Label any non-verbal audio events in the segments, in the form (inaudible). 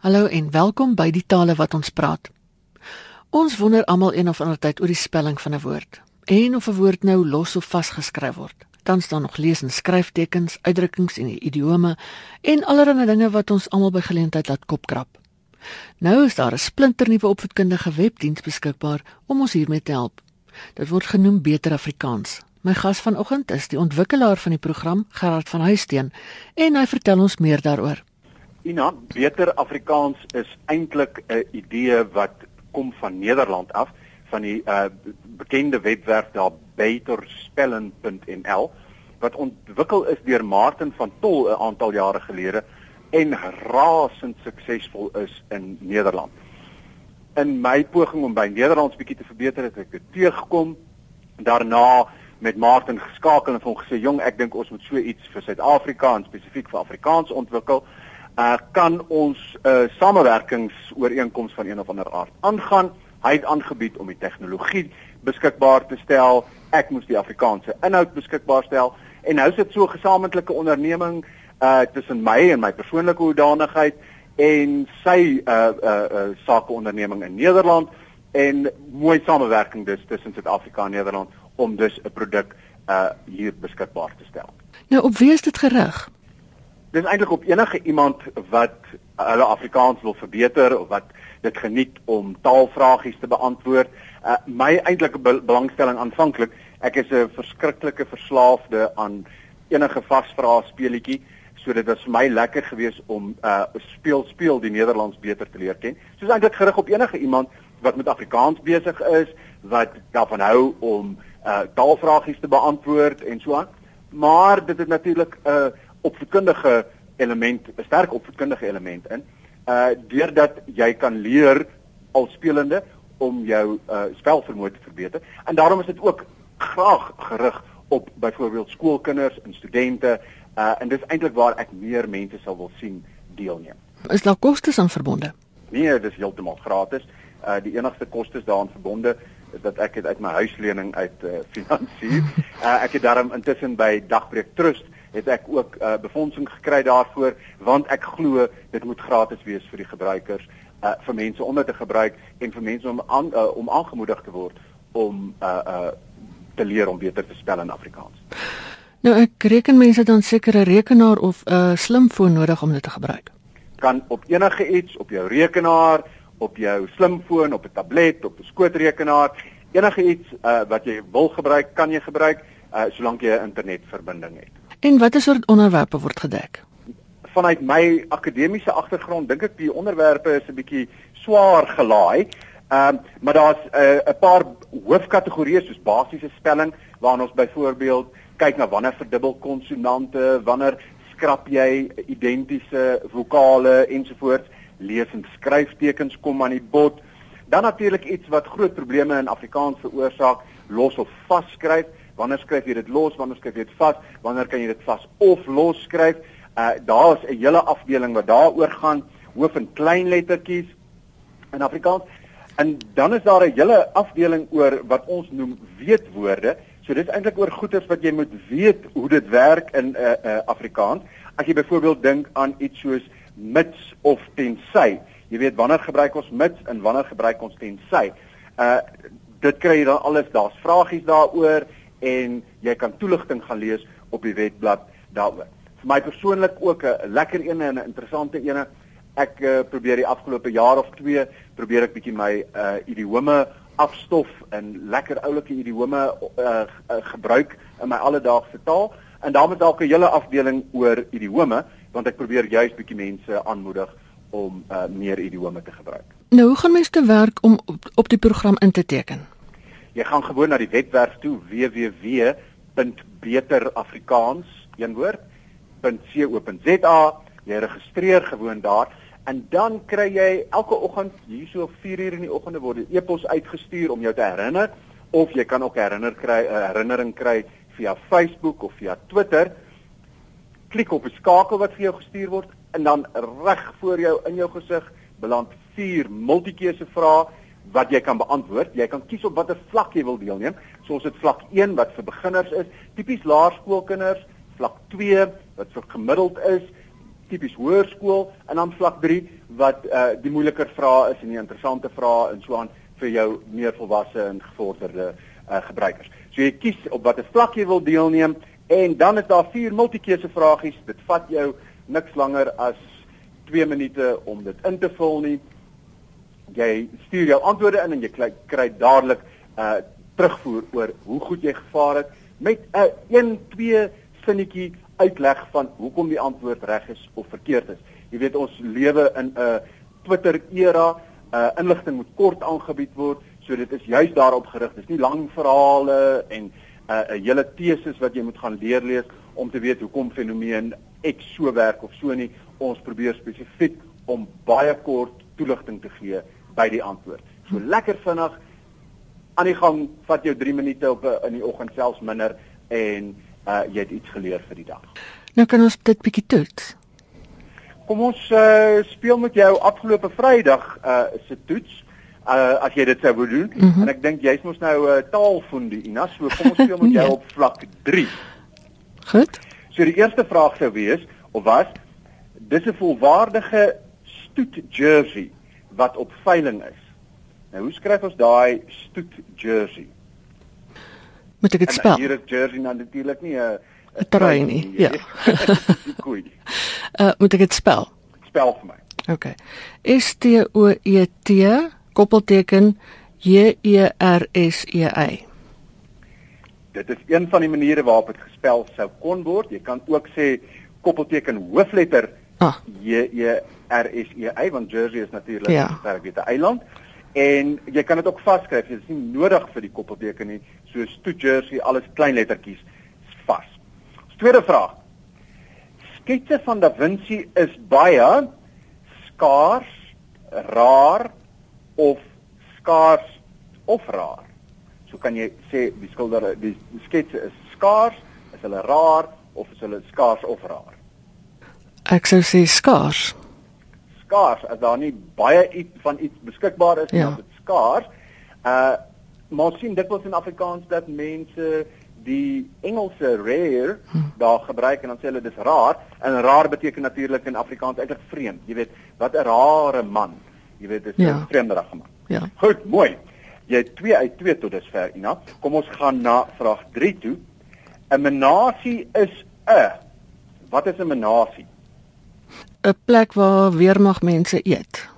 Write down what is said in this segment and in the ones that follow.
Hallo en welkom by die tale wat ons praat. Ons wonder almal een of ander tyd oor die spelling van 'n woord en of 'n woord nou los of vasgeskryf word. Dan staan nog lees en skryftekens, uitdrukkings en idiome en allerlei dinge wat ons almal by geleentheid laat kopkrap. Nou is daar 'n splinternuwe opvoedkundige webdiens beskikbaar om ons hiermee te help. Dit word genoem Beter Afrikaans. My gas vanoggend is die ontwikkelaar van die program, Gerard van Huisteen, en hy vertel ons meer daaroor. Ina, Beter Afrikaans is eintlik 'n idee wat kom van Nederland af, van die uh, bekende webwerf daar beterspellen.nl wat ontwikkel is deur Martin van Tol 'n aantal jare gelede en rasend suksesvol is in Nederland. In my poging om by Nederlands bietjie te verbeter het ek dit teëgekom. Daarna met Martin geskakel en hom gesê, "Jong, ek dink ons moet so iets vir Suid-Afrika en spesifiek vir Afrikaans ontwikkel." Uh kan ons 'n uh, samewerkingsooreenkoms van een of ander aard aangaan? Hy het aangebied om die tegnologie beskikbaar te stel. Ek moes die Afrikaanse inhoud beskikbaar stel en nou sit so 'n gesamentlike onderneming uh tussen my en my persoonlike hoedanigheid en sy uh uh, uh sakeonderneming in Nederland en mooi samewerking dus tussen Suid-Afrika en Nederland om dus 'n produk uh hier beskikbaar te stel. Nou op wie is dit gerig? Dis eintlik op enige iemand wat hulle Afrikaans wil verbeter of wat dit geniet om taalvragies te beantwoord. Uh my eintlike be belangstelling aanvanklik, ek is 'n verskriklike verslaafde aan enige vasvrae speletjie so dit was vir my lekker geweest om uh speel speel die Nederlands beter te leer ken. Soos eintlik gerig op enige iemand wat met Afrikaans besig is, wat daarvan hou om uh taalvragies te beantwoord en so aan. Maar dit het natuurlik 'n uh, opvoedkundige element, 'n sterk opvoedkundige element in. Uh deurdat jy kan leer al spelende om jou uh spelvermoë te verbeter. En daarom is dit ook graag gerig op byvoorbeeld skoolkinders en studente uh en dis eintlik waar ek meer mense sal wil sien deelneem. Is daar kostes aan verbonde? Nee, dis heeltemal gratis. Uh die enigste kostes daaraan verbonde dat ek het uit my huislening uit uh, (laughs) finansier. Uh, ek het daarom intussen by Dagbreek Trust het ek ook uh, befondsing gekry daarvoor want ek glo dit moet gratis wees vir die gebruikers uh, vir mense onder te gebruik en vir mense om aan, uh, om aangemoedig te word om uh, uh, te leer om beter te spel in Afrikaans. Nou ek reken mense dan seker 'n rekenaar of 'n uh, slimfoon nodig om dit te gebruik. Kan op enige iets op jou rekenaar, op jou slimfoon, op 'n tablet, op 'n skootrekenaar, enige iets uh, wat jy wil gebruik, kan jy gebruik uh, solank jy 'n internetverbinding het. En watter soort onderwerpe word gedek? Vanuit my akademiese agtergrond dink ek die onderwerpe is 'n bietjie swaar gelaai. Ehm um, maar daar's 'n uh, paar hoofkategorieë soos basiese spelling waarna ons byvoorbeeld kyk na wanneer verdubbel konsonante, wanneer skrap jy identiese vokale ensovoorts, lees en skryftekens kom aan die bod. Dan natuurlik iets wat groot probleme in Afrikaans veroorsaak, los of vasskryf. Wanneer skryf jy dit los? Wanneer skryf jy dit vas? Wanneer kan jy dit vas of los skryf? Uh daar's 'n hele afdeling wat daaroor gaan, hoof en klein lettertjies in Afrikaans. En dan is daar 'n hele afdeling oor wat ons noem weetwoorde. So dit is eintlik oor goeters wat jy moet weet hoe dit werk in 'n uh, uh, Afrikaans. As jy byvoorbeeld dink aan iets soos mits of tensy. Jy weet wanneer gebruik ons mits en wanneer gebruik ons tensy. Uh dit kry jy dan alles, daar's vragies daaroor en jy kan toeligting gaan lees op die webblad daaroor. Vir my persoonlik ook 'n lekker een en 'n interessante een. Ek uh, probeer die afgelope jaar of 2 probeer ek bietjie my uh idiome afstof en lekker oulike idiome uh, uh gebruik in my alledaagse taal en daarmee dalk 'n hele afdeling oor idiome want ek probeer juist bietjie mense aanmoedig om uh, meer idiome te gebruik. Nou, hoe gaan mense te werk om op, op die program in te teken? Jy gaan gewoon na die webwerf toe www.beterafrikaans.co.za. Jy registreer gewoon daar en dan kry jy elke oggend hier so 4 uur in die oggende word 'n e-pos uitgestuur om jou te herinner of jy kan ook herinner kry 'n herinnering kry via Facebook of via Twitter. Klik op 'n skakel wat vir jou gestuur word en dan reg voor jou in jou gesig beland vier multikeuse vrae wat jy kan beantwoord. Jy kan kies op watter vlak jy wil deelneem. Soos dit vlak 1 wat vir beginners is, tipies laerskoolkinders, vlak 2 wat vir gemiddeld is, tipies hoërskool en dan vlak 3 wat uh die moeiliker vrae is en die interessante vrae en so aan vir jou meer volwasse en gevorderde uh gebruikers. So jy kies op watter vlak jy wil deelneem en dan is daar vier multikeuse vragies. Dit vat jou niks langer as 2 minute om dit in te vul nie. Jy stuur jou antwoorde in en jy kry, kry dadelik uh terugvoer oor hoe goed jy gevaar het met 'n 1 2 sinnetjie uitleg van hoekom die antwoord reg is of verkeerd is. Jy weet ons lewe in 'n Twitter era, uh inligting moet kort aangebied word, so dit is juis daarop gerig. Dis nie lang verhale en uh 'n hele teses wat jy moet gaan leer lees om te weet hoekom fenomeen X so werk of so nie. Ons probeer spesifiek om baie kort toelichting te gee by die antwoord. So lekker vinnig aan die gang vat jou 3 minute op in die oggend selfs minder en uh jy het iets geleer vir die dag. Nou kan ons dit bietjie toets. Kom ons uh speel met jou afgelope Vrydag uh se toets. Uh as jy dit sou wou doen mm -hmm. en ek dink jy's mos nou 'n uh, taalfondie Ina, so kom ons speel met (laughs) jou ja. op vlak 3. Goed. So die eerste vraag sou wees of was dis 'n volwaardige stoet jersey wat op veiling is. Nou hoe skryf ons daai stoet jersey? Moet ek dit spel? Hier is jersey nou natuurlik nie 'n 'n trui nie. Ja. (laughs) Koei. Uh (laughs) moet ek dit spel? Spel vir my. OK. S T O E T koppelteken J E R S E Y. Dit is een van die maniere waarop dit gespel sou kon word. Jy kan ook sê koppelteken hoofletter ah. J E R S E Y want Jersey is natuurlik ja. 'n weet 'n eiland. En jy kan dit ook vasskryf. Dit is nie nodig vir die koppelteken nie. So stoet Jersey alles klein lettertjies vas. Tweede vraag. Sketse van Da Vinci is baie skaars, rar of skaars of rar. So kan jy sê die skilder die sketse is skaars, is hulle rar of is hulle skaars of rar? Ek sou sê skaars skaars as daar nie baie iets van iets beskikbaar is ja. of dit skaars. Uh maar sien dit was in Afrikaans dat mense die Engelse rare hm. daar gebruik en dan sê hulle dis raar en raar beteken natuurlik in Afrikaans eintlik vreemd. Jy weet, wat 'n rare man. Jy weet dis 'n ja. vreemderige man. Ja. Goed, mooi. Jy het 2 uit 2 tot dusver, Ina. Kom ons gaan na vraag 3 toe. 'n Menasie is 'n Wat is 'n menasie? 'n plek waar weermag mense eet.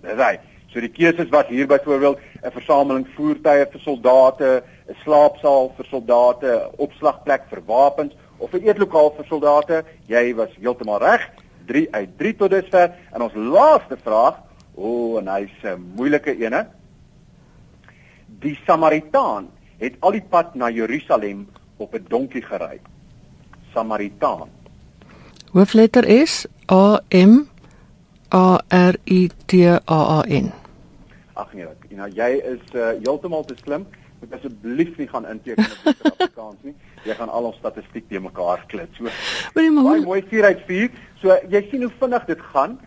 Reg. So die keuses was hier byvoorbeeld 'n versameling voertuie vir soldate, 'n slaapsaal vir soldate, 'n opslagplek vir wapens of 'n eetlokaal vir soldate. Jy was heeltemal reg. 3 uit 3 tot dusver. En ons laaste vraag, o, oh, en hy's 'n moeilike ene. Die Samaritaan het al die pad na Jerusalem op 'n donkie gery. Samaritaan. Hoofletter S A M A R I T A A N. Ag nee, you know, jy is uh, heeltemal te slim. Moet asseblief nie gaan inteken op Afrikaans nie. Jy gaan al ons statistiek te mekaar klits. So. Baie mooi 4 uit 4. So jy sien hoe vinnig dit gaan.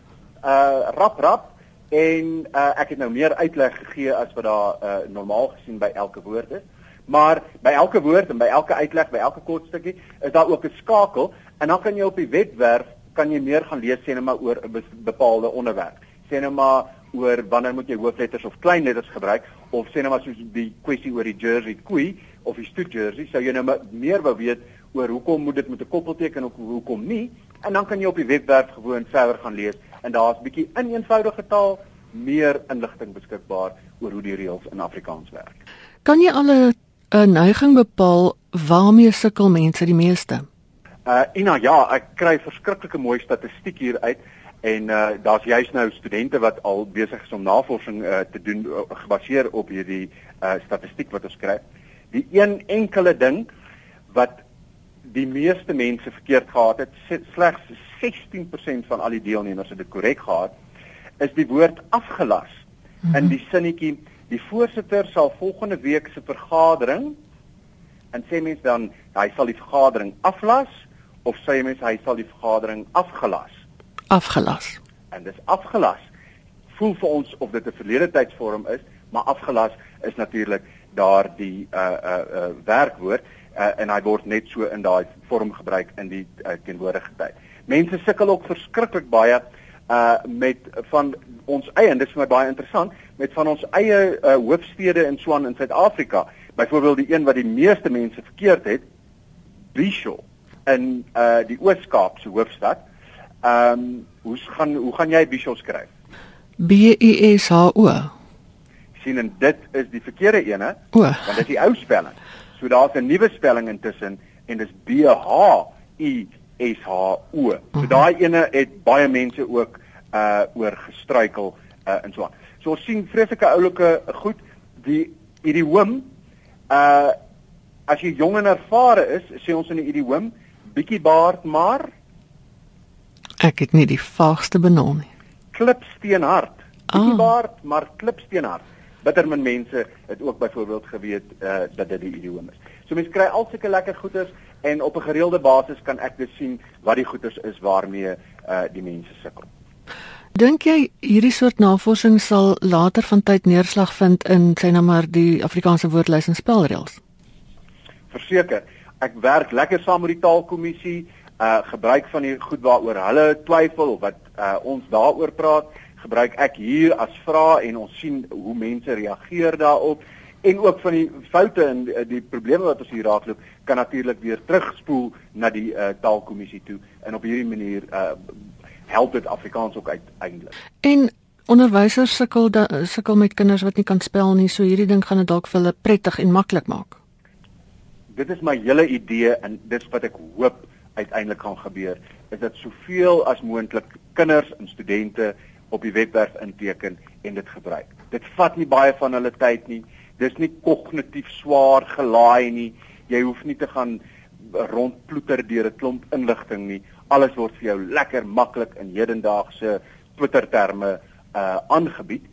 Uh rap rap en uh, ek het nou meer uitleg gegee as wat daar uh, normaal gesien by elke woord is. Maar by elke woord en by elke uitleg, by elke kort stukkie, is daar ook 'n skakel en dan kan jy op die webwerf kan jy meer gaan lees sê net maar oor 'n bepaalde onderwerp. Sê net maar oor wanneer moet jy hoofletters of kleinletters gebruik of sê net maar soos die kwessie oor die jersey koei of die stoet jersey, sou jy nou meer wou weet oor hoekom moet dit met 'n koppelteken of hoekom nie en dan kan jy op die webwerf gewoon verder gaan lees en daar's bietjie in eenvoudige taal meer inligting beskikbaar oor hoe die reëls in Afrikaans werk. Kan jy al 'n neiging bepaal waarmee sukkel mense die meeste? Uh Ina, ja, ek kry verskriklike mooi statistiek hier uit en uh daar's juist nou studente wat al besig is om navorsing uh, te doen uh, gebaseer op hierdie uh statistiek wat ons kry. Die een enkele ding wat die meeste mense verkeerd gehad het, slegs 16% van al die deelnemers het dit korrek gehad, is die woord afgelas. Mm -hmm. In die sinnetjie, die voorsitter sal volgende week se vergadering en sê mens dan hy sal die vergadering aflas of sê mens hy sal die vergadering afgelas. Afgelas. En dis afgelas. Voel vir ons of dit 'n verlede tydsvorm is, maar afgelas is natuurlik daardie uh uh uh werkwoord uh, en hy word net so in daai vorm gebruik in die uh, teenwoordige tyd. Mense sukkel ook verskriklik baie uh met van ons eie en dit is vir my baie interessant met van ons eie uh, hoofstede in Swan in Suid-Afrika. Byvoorbeeld die een wat die meeste mense verkeerd het, Bishop in uh die Oos-Kaap se hoofstad. Ehm um, hoe gaan hoe gaan jy Bishop skryf? B I S H O. sien en dit is die verkeerde ene O. want dit is die ou spelling. So daar's 'n nuwe spelling intussen en dis B H I S H O. So Mhm. daai ene het baie mense ook uh oor gestruikel uh en so aan. So ons sien vreeslike oulike goed die idiom uh as jy jong en ervare is, sê ons in die idiom bietjie baard maar Ek het nie die vaagste benul nie. klipsteenhard. Bietjie Ah. baard maar klipsteenhard. Bittermin mense het ook byvoorbeeld geweet uh dat dit die idiom is. So mense kry al sulke lekker goeders en op 'n gereelde basis kan ek dus sien wat die goeders is waarmee uh die mense sukkel. Dink jy hierdie soort navorsing sal later van tyd neerslag vind in sê nou maar die Afrikaanse woordlys en spelreëls? Verseker, ek werk lekker saam met die taalkommissie, uh gebruik van die goed waaroor hulle twyfel of wat uh ons daaroor praat, gebruik ek hier as vrae en ons sien hoe mense reageer daarop en ook van die foute en die, die probleme wat ons hier raakloop kan natuurlik weer terugspoel na die uh taalkommissie toe en op hierdie manier uh help dit Afrikaans ook uiteindelik. En onderwysers sukkel da, sukkel met kinders wat nie kan spel nie, so hierdie ding gaan dit dalk vir hulle prettig en maklik maak. Dit is my hele idee en dis wat ek hoop uiteindelik gaan gebeur is dat soveel as moontlik kinders en studente op die webwerf inteken en dit gebruik. Dit vat nie baie van hulle tyd nie. Dis nie kognitief swaar gelaai nie. Jy hoef nie te gaan rondploeter deur 'n klomp inligting nie. Alles word vir jou lekker maklik in hedendaagse Twitter terme uh aangebied.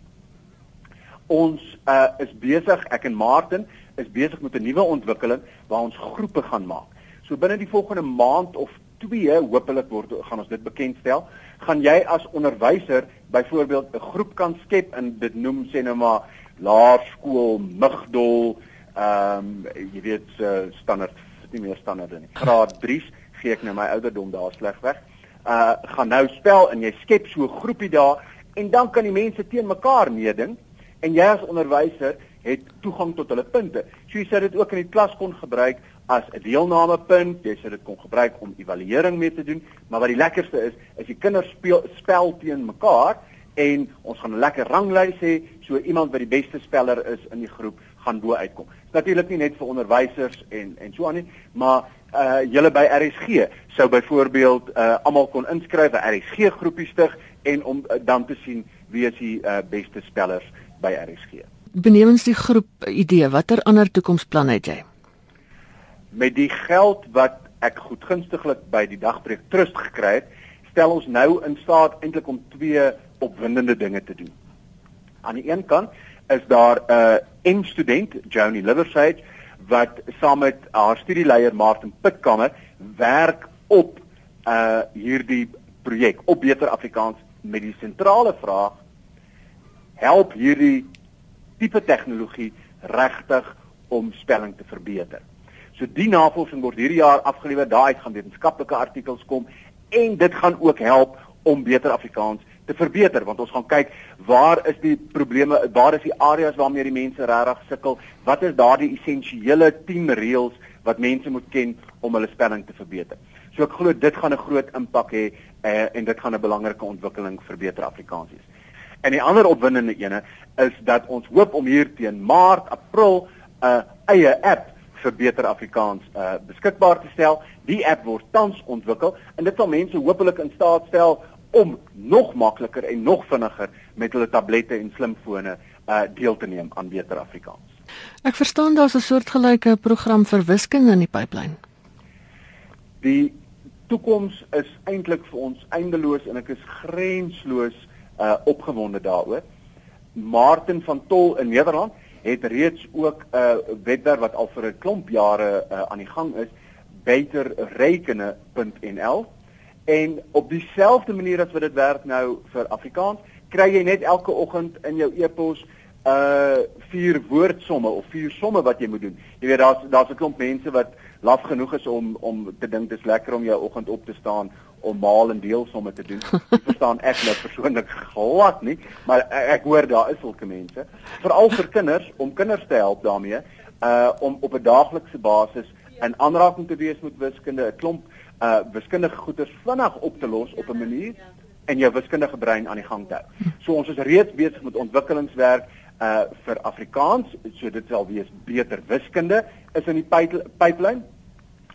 Ons uh is besig, ek en Martin is besig met 'n nuwe ontwikkeling waar ons groepe gaan maak. So binne die volgende maand of 2 hopelik word gaan ons dit bekendstel. Gaan jy as onderwyser byvoorbeeld 'n groep kan skep en dit noem sê nou maar laerskool Migdol, ehm um, jy weet uh, standaard nie meer standaarde nie. Graad 3's gee ek nou my ouderdom daar sleg weg. Uh gaan nou spel en jy skep so 'n groepie daar en dan kan die mense teen mekaar meeding en jy as onderwyser het toegang tot hulle punte. So jy sê dit ook in die klas kon gebruik as 'n deelnamepunt, jy sê dit kon gebruik om evaluering mee te doen, maar wat die lekkerste is, is die kinders speel spel teen mekaar en ons gaan 'n lekker ranglys hê, so iemand wat die beste speller is in die groep gaan bo uitkom. Dis natuurlik nie net vir onderwysers en en so aan nie, maar uh julle by RSG sou byvoorbeeld uh almal kon inskryf 'n RSG groepie stig en om uh, dan te sien wie is die uh, beste spellers by RSG. Benewens die groep idee, watter ander toekomsplanne het jy? Met die geld wat ek goedgunstiglik by die Dagbreek Trust gekry het, stel ons nou in staat eintlik om twee opwindende dinge te doen. Aan die een kant is daar 'n uh, M-student, Joni Liversage, wat saam met haar studieleier Martin Pitkamer werk op uh hierdie projek op Beter Afrikaans met die sentrale vraag help hierdie tipe tegnologie regtig om spelling te verbeter. So die navorsing word hierdie jaar afgelewer, daaruit gaan wetenskaplike artikels kom en dit gaan ook help om beter Afrikaans te verbeter want ons gaan kyk waar is die probleme, waar is die areas waarmee die mense regtig sukkel, wat is daardie essensiële 10 reëls wat mense moet ken om hulle spelling te verbeter. So ek glo dit gaan 'n groot impak hê eh, en dit gaan 'n belangrike ontwikkeling vir beter Afrikaans wees. En die ander opwindende ene is dat ons hoop om hier teen Maart, April 'n uh, eie app vir beter Afrikaans uh, beskikbaar te stel. Die app word tans ontwikkel en dit sal mense hopelik in staat stel om nog makliker en nog vinniger met hulle tablette en slimfone uh, deel te neem aan beter Afrikaans. Ek verstaan daar's 'n soortgelyke program vir wiskunde in die pipeline. Die toekoms is eintlik vir ons eindeloos en ek is grensloos uh opgewonde daaroor. Martin van Tol in Nederland het reeds ook 'n uh, webwerf wat al vir 'n klomp jare uh, aan die gang is, beterrekene.nl en op dieselfde manier as wat dit werk nou vir Afrikaans, kry jy net elke oggend in jou e-pos uh vier woordsomme of vier somme wat jy moet doen. Jy weet daar's daar's 'n klomp mense wat laf genoeg is om om te dink dis lekker om jou oggend op te staan om maal en deelsomme te doen. (laughs) Ek verstaan ek nou persoonlik glad nie, maar ek, ek hoor daar is sulke mense, veral vir kinders om kinders te help daarmee, uh om op 'n daaglikse basis in aanraking te wees met wiskunde, 'n klomp uh wiskundige goeders vinnig op te los op 'n manier en jou wiskundige brein aan die gang te hou. So ons is reeds besig met ontwikkelingswerk uh vir Afrikaans, so dit sal wees beter wiskunde is in die pipeline.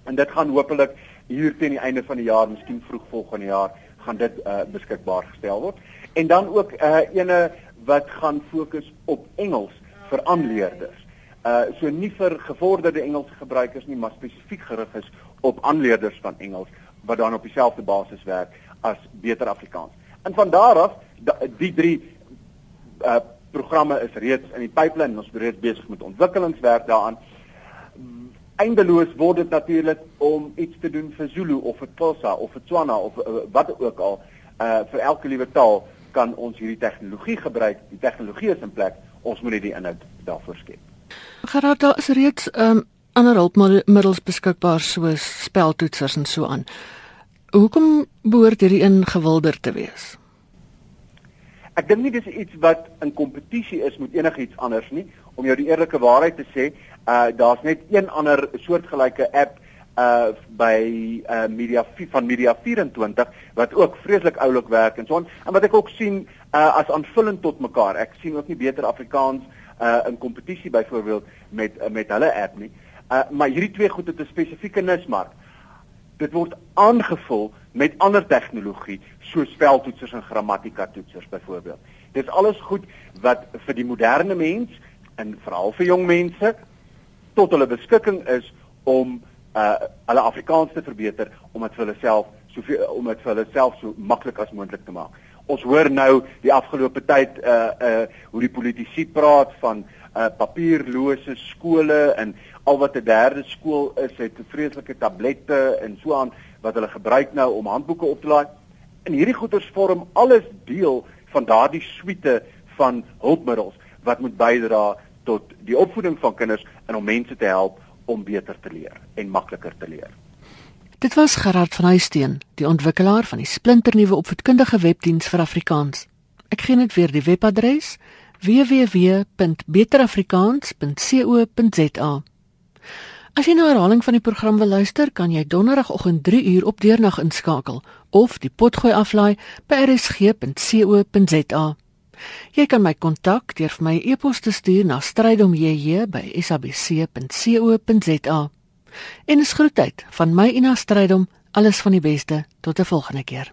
En dit gaan hopelik hier teen die einde van die jaar, miskien vroeg volgende jaar, gaan dit uh beskikbaar gestel word. En dan ook uh ene wat gaan fokus op Engels vir aanleerders. Uh so nie vir gevorderde Engelse gebruikers nie, maar spesifiek gerig is op aanleerders van Engels wat dan op dieselfde basis werk as beter Afrikaans. En van daar af die drie uh programme is reeds in die pipeline. Ons is reeds besig met ontwikkelingswerk daaraan. Eindeloos word dit natuurlik om iets te doen vir Zulu of vir Xhosa of vir Tswana of uh, wat ook al. Uh vir elke liewe taal kan ons hierdie tegnologie gebruik. Die tegnologie is in plek. Ons moet net die inhoud daarvoor skep. Gerard, daar is reeds um ander hulpmiddels beskikbaar soos speltoetsers en so aan. Hoekom behoort hierdie ingewilder te wees? Ek dink nie dis iets wat in kompetisie is met enigiets anders nie. Om jou die eerlike waarheid te sê, uh daar's net een ander soortgelyke app uh by uh Media van Media 24 wat ook vreeslik oulik werk en so aan. En wat ek ook sien uh as aanvullend tot mekaar. Ek sien ook nie beter Afrikaans uh in kompetisie byvoorbeeld met uh, met hulle app nie. Uh, maar hierdie twee goed het 'n spesifieke nismark. Dit word aangevul met ander tegnologie soos speltoetsers en grammatika toetsers byvoorbeeld. Dit is alles goed wat vir die moderne mens en veral vir jong mense tot hulle beskikking is om uh hulle Afrikaans te verbeter om dit vir hulle self soveel om dit vir hulle self so maklik as moontlik te maak. Ons hoor nou die afgelope tyd uh uh hoe die politici praat van uh papierlose skole en al wat 'n derde skool is, het vreeslike tablette en so aan wat hulle gebruik nou om handboeke op te laai. En hierdie goeders vorm alles deel van daardie suite van hulpmiddels wat moet bydra tot die opvoeding van kinders en om mense te help om beter te leer en makliker te leer. Dit was Gerard van Huisteen, die ontwikkelaar van die splinternuwe opvoedkundige webdiens vir Afrikaans. Ek gee net weer die webadres www.beterafrikaans.co.za. As jy nou 'n herhaling van die program wil luister, kan jy donderdagoggend 3 uur op deurnag inskakel of die potgooi aflaai by rsg.co.za. Jy kan my kontak deur vir my e-pos te stuur na strydomjj@sabc.co.za. En is groetheid van my Ina Strydom, alles van die beste tot 'n volgende keer.